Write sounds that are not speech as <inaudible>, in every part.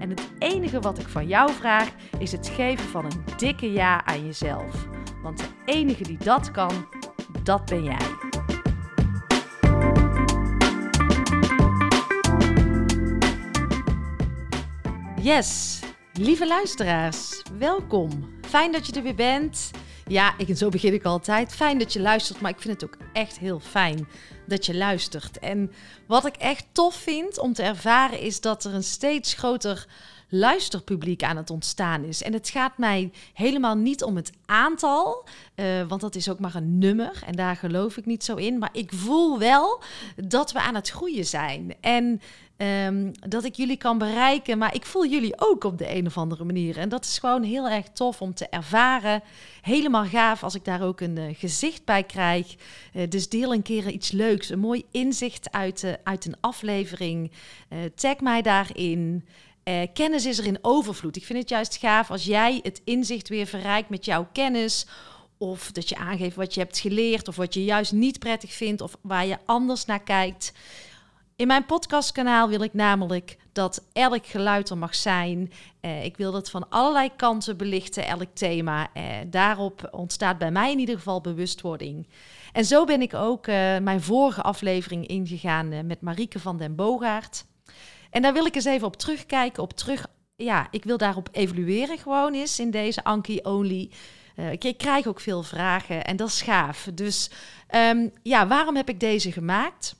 En het enige wat ik van jou vraag is het geven van een dikke ja aan jezelf. Want de enige die dat kan, dat ben jij. Yes, lieve luisteraars, welkom. Fijn dat je er weer bent. Ja, ik, zo begin ik altijd. Fijn dat je luistert, maar ik vind het ook echt heel fijn dat je luistert. En wat ik echt tof vind om te ervaren is dat er een steeds groter luisterpubliek aan het ontstaan is. En het gaat mij helemaal niet om het aantal, uh, want dat is ook maar een nummer en daar geloof ik niet zo in. Maar ik voel wel dat we aan het groeien zijn. En Um, dat ik jullie kan bereiken. Maar ik voel jullie ook op de een of andere manier. En dat is gewoon heel erg tof om te ervaren. Helemaal gaaf als ik daar ook een uh, gezicht bij krijg. Uh, dus deel een keer iets leuks. Een mooi inzicht uit, uit een aflevering. tag mij daarin. Kennis is er in overvloed. Ik vind het juist gaaf als jij het inzicht weer verrijkt met jouw kennis. Of dat je aangeeft wat je hebt geleerd. Of wat je juist niet prettig vindt. Of waar je anders naar kijkt. In mijn podcastkanaal wil ik namelijk dat elk geluid er mag zijn. Eh, ik wil dat van allerlei kanten belichten, elk thema. Eh, daarop ontstaat bij mij in ieder geval bewustwording. En zo ben ik ook mijn vorige aflevering ingegaan met Marieke van den Bogaert. En daar wil ik eens even op terugkijken, op terug... Ja, ik wil daarop evalueren gewoon eens in deze Anki Only. ik krijg ook veel vragen en dat is gaaf. Dus um, ja, waarom heb ik deze gemaakt?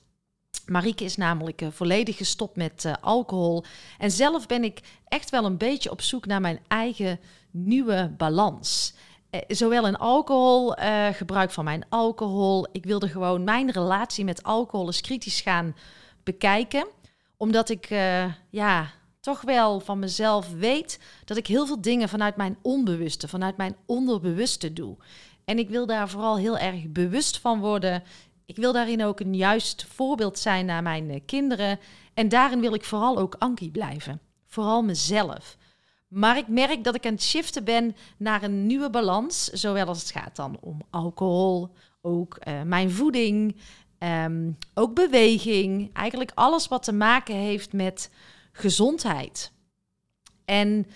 Marieke is namelijk uh, volledig gestopt met uh, alcohol. En zelf ben ik echt wel een beetje op zoek naar mijn eigen nieuwe balans. Zowel in alcohol, gebruik van mijn alcohol. Ik wilde gewoon mijn relatie met alcohol eens kritisch gaan bekijken. Omdat ik ja, toch wel van mezelf weet dat ik heel veel dingen vanuit mijn onbewuste, vanuit mijn onderbewuste doe. En ik wil daar vooral heel erg bewust van worden ik wil daarin ook een juist voorbeeld zijn naar mijn eh, kinderen. En daarin wil ik vooral ook Ankie blijven. Vooral mezelf. Maar ik merk dat ik aan het shiften ben naar een nieuwe balans. Zowel als het gaat dan om alcohol, ook uh, mijn voeding, um, ook beweging. Eigenlijk alles wat te maken heeft met gezondheid. En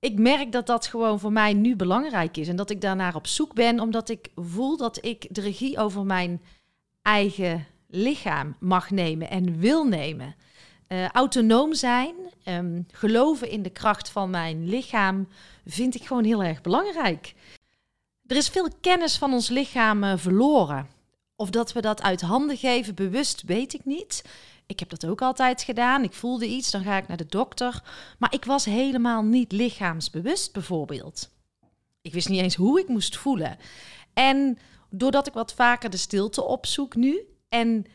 ik merk dat dat gewoon voor mij nu belangrijk is en dat ik daarnaar op zoek ben, omdat ik voel dat ik de regie over mijn eigen lichaam mag nemen en wil nemen. Uh, autonoom zijn, um, geloven in de kracht van mijn lichaam, vind ik gewoon heel erg belangrijk. Er is veel kennis van ons lichaam uh, verloren. Of dat we dat uit handen geven, bewust, weet ik niet. Ik heb dat ook altijd gedaan. Ik voelde iets, dan ga ik naar de dokter. Maar ik was helemaal niet lichaamsbewust, bijvoorbeeld. Ik wist niet eens hoe ik moest voelen. En doordat ik wat vaker de stilte opzoek nu. En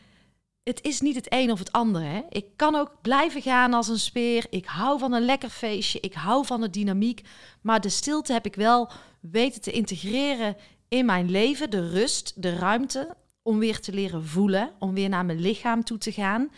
het is niet het een of het ander. Hè? Ik kan ook blijven gaan als een speer. Ik hou van een lekker feestje. Ik hou van de dynamiek. Maar de stilte heb ik wel weten te integreren in mijn leven. De rust, de ruimte om weer te leren voelen, om weer naar mijn lichaam toe te gaan.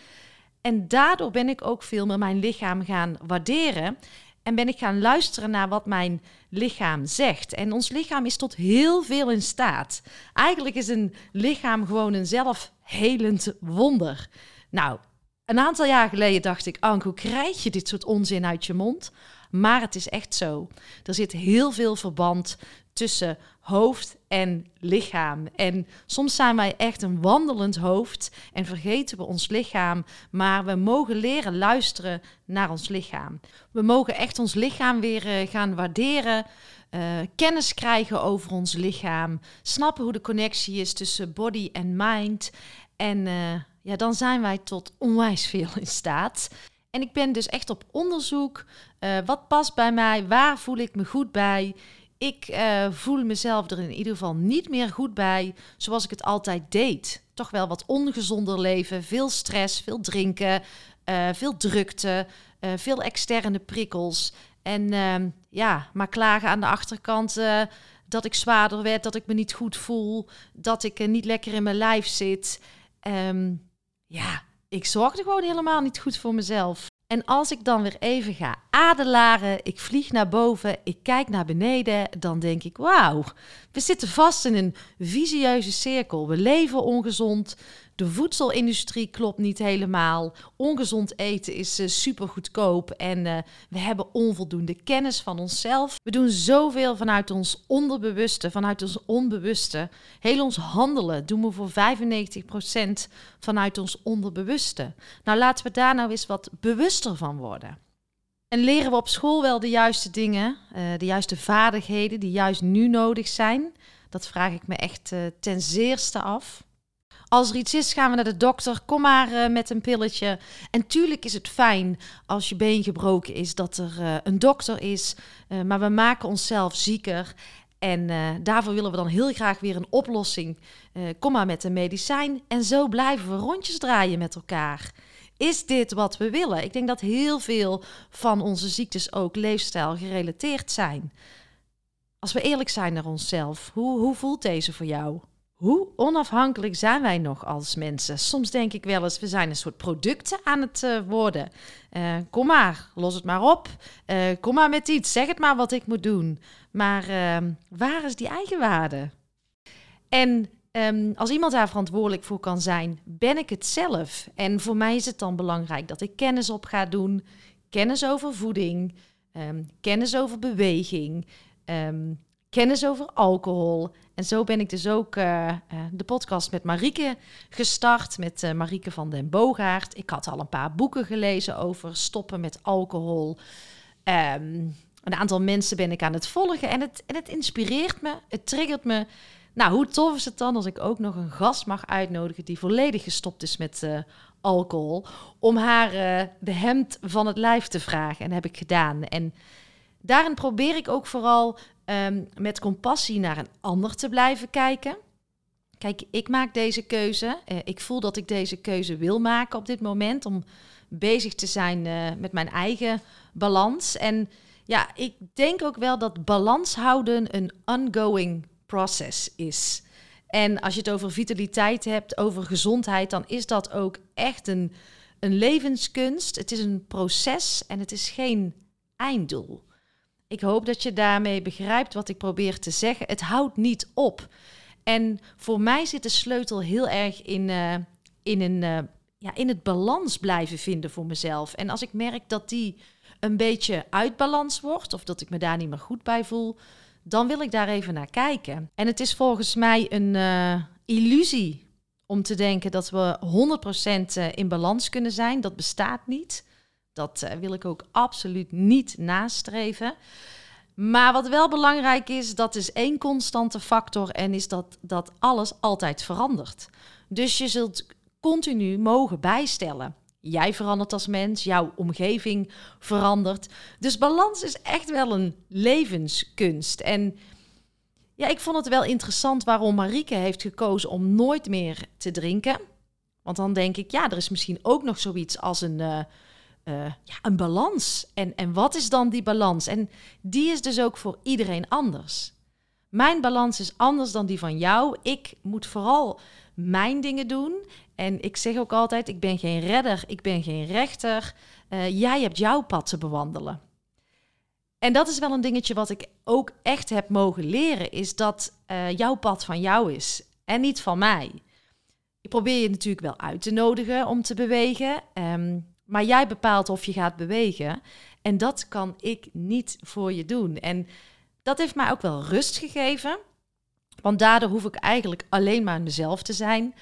En daardoor ben ik ook veel meer mijn lichaam gaan waarderen. En ben ik gaan luisteren naar wat mijn lichaam zegt. En ons lichaam is tot heel veel in staat. Eigenlijk is een lichaam gewoon een zelfhelend wonder. Nou, een aantal jaar geleden dacht ik, Anke, hoe krijg je dit soort onzin uit je mond? Maar het is echt zo. Er zit heel veel verband tussen hoofd en lichaam. En soms zijn wij echt een wandelend hoofd en vergeten we ons lichaam, maar we mogen leren luisteren naar ons lichaam. We mogen echt ons lichaam weer eh, gaan waarderen, uh, kennis krijgen over ons lichaam, snappen hoe de connectie is tussen body en mind. En uh, ja, dan zijn wij tot onwijs veel in staat. En ik ben dus echt op onderzoek. Wat past bij mij? Waar voel ik me goed bij? Ik uh, voel mezelf er in ieder geval niet meer goed bij zoals ik het altijd deed. Toch wel wat ongezonder leven, veel stress, veel drinken, uh, veel drukte, veel externe prikkels. En ehm, ja, maar klagen aan de achterkant dat ik zwaarder werd, dat ik me niet goed voel, dat ik niet lekker in mijn lijf zit. Um, ja, ik zorgde gewoon helemaal niet goed voor mezelf. En als ik dan weer even ga adelaren, ik vlieg naar boven, ik kijk naar beneden, dan denk ik: wauw, we zitten vast in een visieuze cirkel. We leven ongezond, de voedselindustrie klopt niet helemaal. Ongezond eten is uh, super goedkoop en uh, we hebben onvoldoende kennis van onszelf. We doen zoveel vanuit ons onderbewuste, vanuit ons onbewuste. Heel ons handelen doen we voor 95% vanuit ons onderbewuste. Nou, laten we daar nou eens wat bewuster van worden. En leren we op school wel de juiste dingen, uh, de juiste vaardigheden die juist nu nodig zijn? Dat vraag ik me echt ten zeerste af. Als er iets is, gaan we naar de dokter. Kom maar uh, met een pilletje. En tuurlijk is het fijn als je been gebroken is dat er uh, een dokter is. Uh, maar we maken onszelf zieker. En daarvoor willen we dan heel graag weer een oplossing. kom maar met een medicijn. En zo blijven we rondjes draaien met elkaar. Is dit wat we willen? Ik denk dat heel veel van onze ziektes ook leefstijl gerelateerd zijn. Als we eerlijk zijn naar onszelf, hoe, hoe voelt deze voor jou? Hoe onafhankelijk zijn wij nog als mensen? Soms denk ik wel eens, we zijn een soort producten aan het uh, worden. Uh, kom maar, los het maar op. Uh, kom maar met iets, zeg het maar wat ik moet doen. Maar ehm, waar is die eigenwaarde? En um, als iemand daar verantwoordelijk voor kan zijn, ben ik het zelf. En voor mij is het dan belangrijk dat ik kennis op ga doen. Kennis over voeding, um, kennis over beweging, kennis over alcohol. En zo ben ik dus ook uh, de podcast met Marieke gestart, met uh, Marieke van den Boogaard. Ik had al een paar boeken gelezen over stoppen met alcohol. Um, een aantal mensen ben ik aan het volgen en het, en het inspireert me, het triggert me. Nou, hoe tof is het dan als ik ook nog een gast mag uitnodigen die volledig gestopt is met alcohol, om haar de hemd van het lijf te vragen. En dat heb ik gedaan. En daarin probeer ik ook vooral um, met compassie naar een ander te blijven kijken. Kijk, ik maak deze keuze. Uh, ik voel dat ik deze keuze wil maken op dit moment om bezig te zijn uh, met mijn eigen balans. En ja, ik denk ook wel dat balans houden een ongoing process is. En als je het over vitaliteit hebt, over gezondheid, dan is dat ook echt een, een levenskunst. Het is een proces en het is geen einddoel. Ik hoop dat je daarmee begrijpt wat ik probeer te zeggen. Het houdt niet op. En voor mij zit de sleutel heel erg in, uh, in, een, uh, ja, in het balans blijven vinden voor mezelf. En als ik merk dat die een beetje uit balans wordt, of dat ik me daar niet meer goed bij voel, dan wil ik daar even naar kijken. En het is volgens mij een uh, illusie om te denken dat we 100% in balans kunnen zijn. Dat bestaat niet. Dat uh, wil ik ook absoluut niet nastreven. Maar wat wel belangrijk is, dat is één constante factor en is dat, dat alles altijd verandert. Dus je zult continu mogen bijstellen. Jij verandert als mens, jouw omgeving verandert. Dus balans is echt wel een levenskunst. En ja, ik vond het wel interessant waarom Marieke heeft gekozen om nooit meer te drinken. Want dan denk ik, ja, er is misschien ook nog zoiets als een, uh, ja, een balans. En, en wat is dan die balans? En die is dus ook voor iedereen anders. Mijn balans is anders dan die van jou. Ik moet vooral mijn dingen doen. En ik zeg ook altijd: ik ben geen redder, ik ben geen rechter. Uh, jij hebt jouw pad te bewandelen. En dat is wel een dingetje wat ik ook echt heb mogen leren: is dat uh, jouw pad van jou is en niet van mij. Ik probeer je natuurlijk wel uit te nodigen om te bewegen. Um, maar jij bepaalt of je gaat bewegen. En dat kan ik niet voor je doen. En dat heeft mij ook wel rust gegeven. Want daardoor hoef ik eigenlijk alleen maar mezelf te zijn,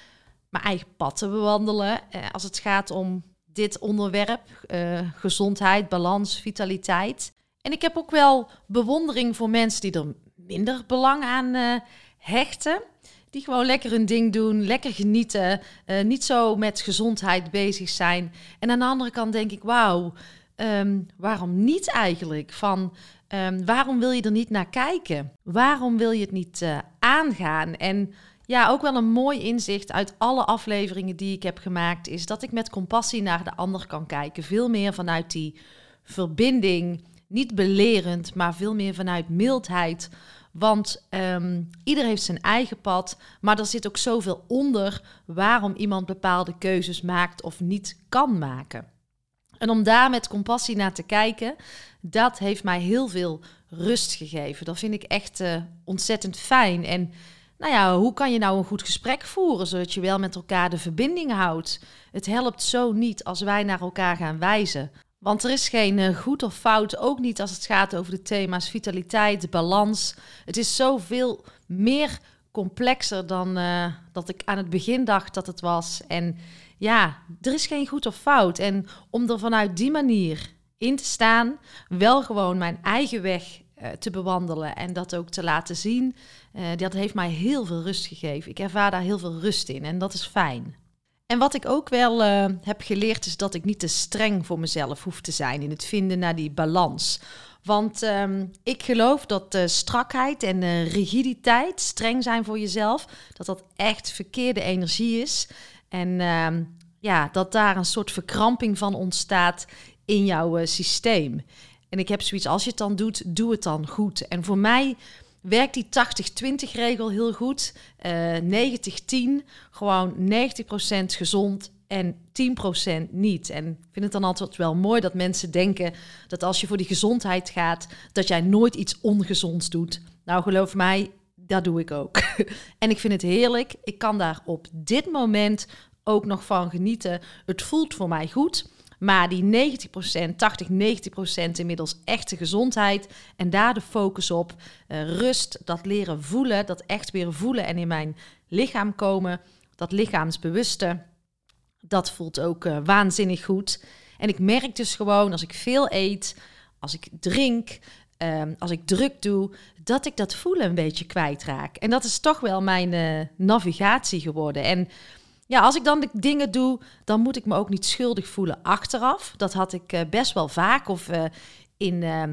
mijn eigen pad te bewandelen. Eh, als het gaat om dit onderwerp, uh, gezondheid, balans, vitaliteit. En ik heb ook wel bewondering voor mensen die er minder belang aan uh, hechten. Die gewoon lekker hun ding doen, lekker genieten, uh, niet zo met gezondheid bezig zijn. En aan de andere kant denk ik, wauw, um, waarom niet eigenlijk? Van um, waarom wil je er niet naar kijken? Waarom wil je het niet uh, aangaan? En ja, ook wel een mooi inzicht uit alle afleveringen die ik heb gemaakt, is dat ik met compassie naar de ander kan kijken. Veel meer vanuit die verbinding, niet belerend, maar veel meer vanuit mildheid. Want um, ieder heeft zijn eigen pad, maar er zit ook zoveel onder waarom iemand bepaalde keuzes maakt of niet kan maken. En om daar met compassie naar te kijken, dat heeft mij heel veel rust gegeven. Dat vind ik echt uh, ontzettend fijn. En nou ja, hoe kan je nou een goed gesprek voeren zodat je wel met elkaar de verbinding houdt? Het helpt zo niet als wij naar elkaar gaan wijzen. Want er is geen uh, goed of fout, ook niet als het gaat over de thema's vitaliteit, balans. Het is zoveel meer complexer dan uh, dat ik aan het begin dacht dat het was. En ja, er is geen goed of fout. En om er vanuit die manier in te staan, wel gewoon mijn eigen weg uh, te bewandelen en dat ook te laten zien, dat heeft mij heel veel rust gegeven. Ik ervaar daar heel veel rust in en dat is fijn. En wat ik ook wel uh, heb geleerd is dat ik niet te streng voor mezelf hoef te zijn in het vinden naar die balans. Want um, ik geloof dat strakheid en rigiditeit, streng zijn voor jezelf, dat dat echt verkeerde energie is. En uh, ja, dat daar een soort verkramping van ontstaat in jouw uh, systeem. En ik heb zoiets, als je het dan doet, doe het dan goed. En voor mij werkt die 80-20 regel heel goed. Uh, 90-10, gewoon 90% gezond en 10% niet. En ik vind het dan altijd wel mooi dat mensen denken dat als je voor die gezondheid gaat, dat jij nooit iets ongezonds doet. Nou, geloof mij, dat doe ik ook. <laughs> en ik vind het heerlijk. Ik kan daar op dit moment ook nog van genieten. Het voelt voor mij goed. Maar die 90%, 80, 90% inmiddels echte gezondheid. En daar de focus op. Uh, rust, dat leren voelen, dat echt weer voelen en in mijn lichaam komen. Dat lichaamsbewuste, dat voelt ook uh, waanzinnig goed. En ik merk dus gewoon als ik veel eet, als ik drink, um, als ik druk doe, dat ik dat voelen een beetje kwijtraak. En dat is toch wel mijn uh, navigatie geworden. En ja, als ik dan de dingen doe, dan moet ik me ook niet schuldig voelen achteraf. Dat had ik uh, best wel vaak. Of uh, in, uh,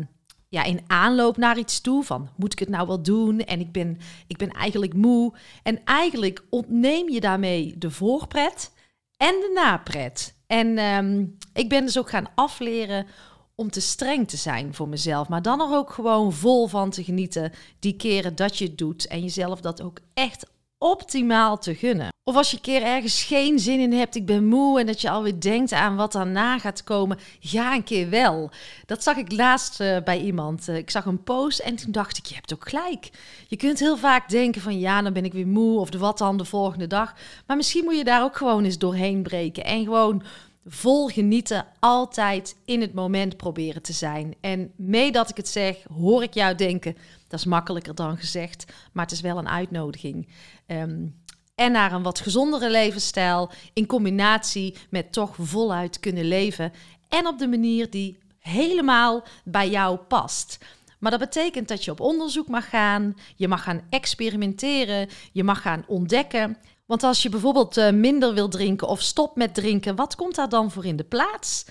ja, in aanloop naar iets toe. Van moet ik het nou wel doen? En ik ben, ik ben eigenlijk moe. En eigenlijk ontneem je daarmee de voorpret en de napret. En um, ik ben dus ook gaan afleren om te streng te zijn voor mezelf. Maar dan er ook gewoon vol van te genieten. Die keren dat je het doet. En jezelf dat ook echt optimaal te gunnen. Of als je een keer ergens geen zin in hebt, ik ben moe en dat je alweer denkt aan wat daarna gaat komen, ga een keer wel. Dat zag ik laatst uh, bij iemand. Uh, ik zag een post en toen dacht ik, je hebt ook gelijk. Je kunt heel vaak denken van ja, dan ben ik weer moe of de wat dan de volgende dag. Maar misschien moet je daar ook gewoon eens doorheen breken en gewoon vol genieten, altijd in het moment proberen te zijn. En mee dat ik het zeg, hoor ik jou denken, dat is makkelijker dan gezegd, maar het is wel een uitnodiging. Um, en naar een wat gezondere levensstijl in combinatie met toch voluit kunnen leven en op de manier die helemaal bij jou past. Maar dat betekent dat je op onderzoek mag gaan, je mag gaan experimenteren, je mag gaan ontdekken. Want als je bijvoorbeeld uh, minder wil drinken of stopt met drinken, wat komt daar dan voor in de plaats?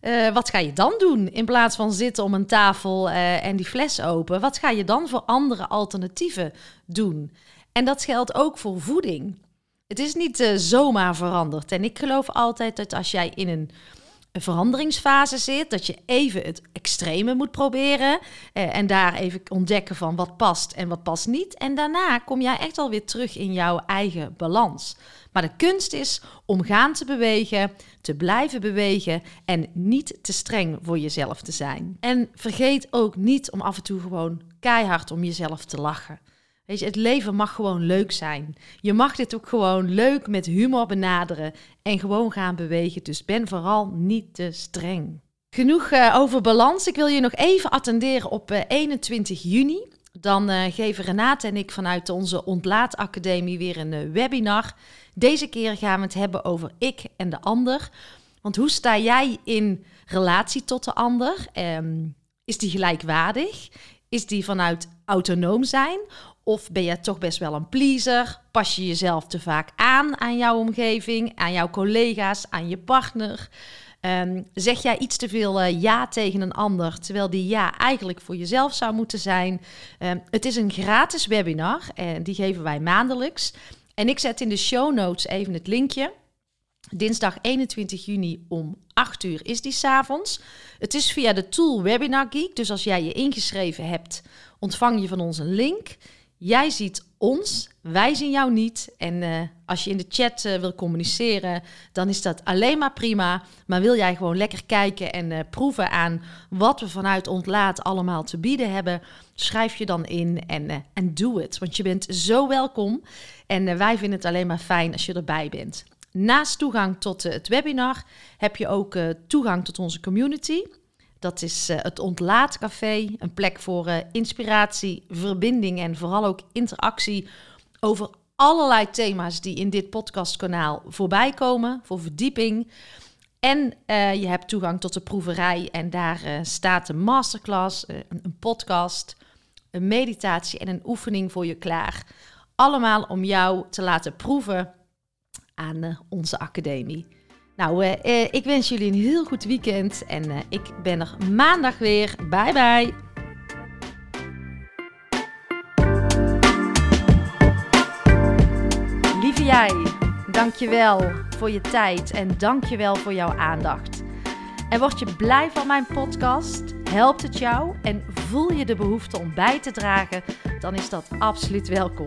Uh, wat ga je dan doen in plaats van zitten om een tafel uh, en die fles open? Wat ga je dan voor andere alternatieven doen? En dat geldt ook voor voeding. Het is niet uh, zomaar veranderd. En ik geloof altijd dat als jij in een, veranderingsfase zit, dat je even het extreme moet proberen. Uh, en daar even ontdekken van wat past en wat past niet. En daarna kom jij echt alweer terug in jouw eigen balans. Maar de kunst is om gaan te bewegen, te blijven bewegen en niet te streng voor jezelf te zijn. En vergeet ook niet om af en toe gewoon keihard om jezelf te lachen. Weet je, het leven mag gewoon leuk zijn. Je mag dit ook gewoon leuk met humor benaderen en gewoon gaan bewegen. Dus ben vooral niet te streng. Genoeg uh, over balans. Ik wil je nog even attenderen op uh, eh, 21 juni. dan uh, geven Renate en ik vanuit onze Ontlaatacademie weer een webinar. Deze keer gaan we het hebben over ik en de ander. Want hoe sta jij in relatie tot de ander? Um, is die gelijkwaardig? Is die vanuit autonoom zijn? Of ben je toch best wel een pleaser? Pas je jezelf te vaak aan aan jouw omgeving, aan jouw collega's, aan je partner? Um, zeg jij iets te veel uh, ja tegen een ander, terwijl die ja eigenlijk voor jezelf zou moeten zijn? Um, het is een gratis webinar en die geven wij maandelijks. En ik zet in de show notes even het linkje. Dinsdag 21 juni om 8 uur is die s'avonds. Het is via de tool Webinar Geek. Dus als jij je ingeschreven hebt, ontvang je van ons een link. Jij ziet ons, wij zien jou niet. En uh, als je in de chat uh, wil communiceren, dan is dat alleen maar prima. Maar wil jij gewoon lekker kijken en uh, proeven aan wat we vanuit Ontlaat allemaal te bieden hebben, schrijf je dan in en, en doe het. Want je bent zo welkom. En wij vinden het alleen maar fijn als je erbij bent. Naast toegang tot het webinar heb je ook toegang tot onze community. Dat is uh, het Ontlaatcafé, een plek voor inspiratie, verbinding en vooral ook interactie over allerlei thema's die in dit podcastkanaal voorbij komen, voor verdieping. En je hebt toegang tot de proeverij en daar staat een masterclass, een podcast, een meditatie en een oefening voor je klaar. Allemaal om jou te laten proeven aan onze academie. Nou, uh, uh, ik wens jullie een heel goed weekend en ik ben er maandag weer. Bye bye. Lieve jij, dankjewel voor je tijd en dankjewel voor jouw aandacht. En word je blij van mijn podcast? Helpt het jou en voel je de behoefte om bij te dragen? Dan is dat absoluut welkom.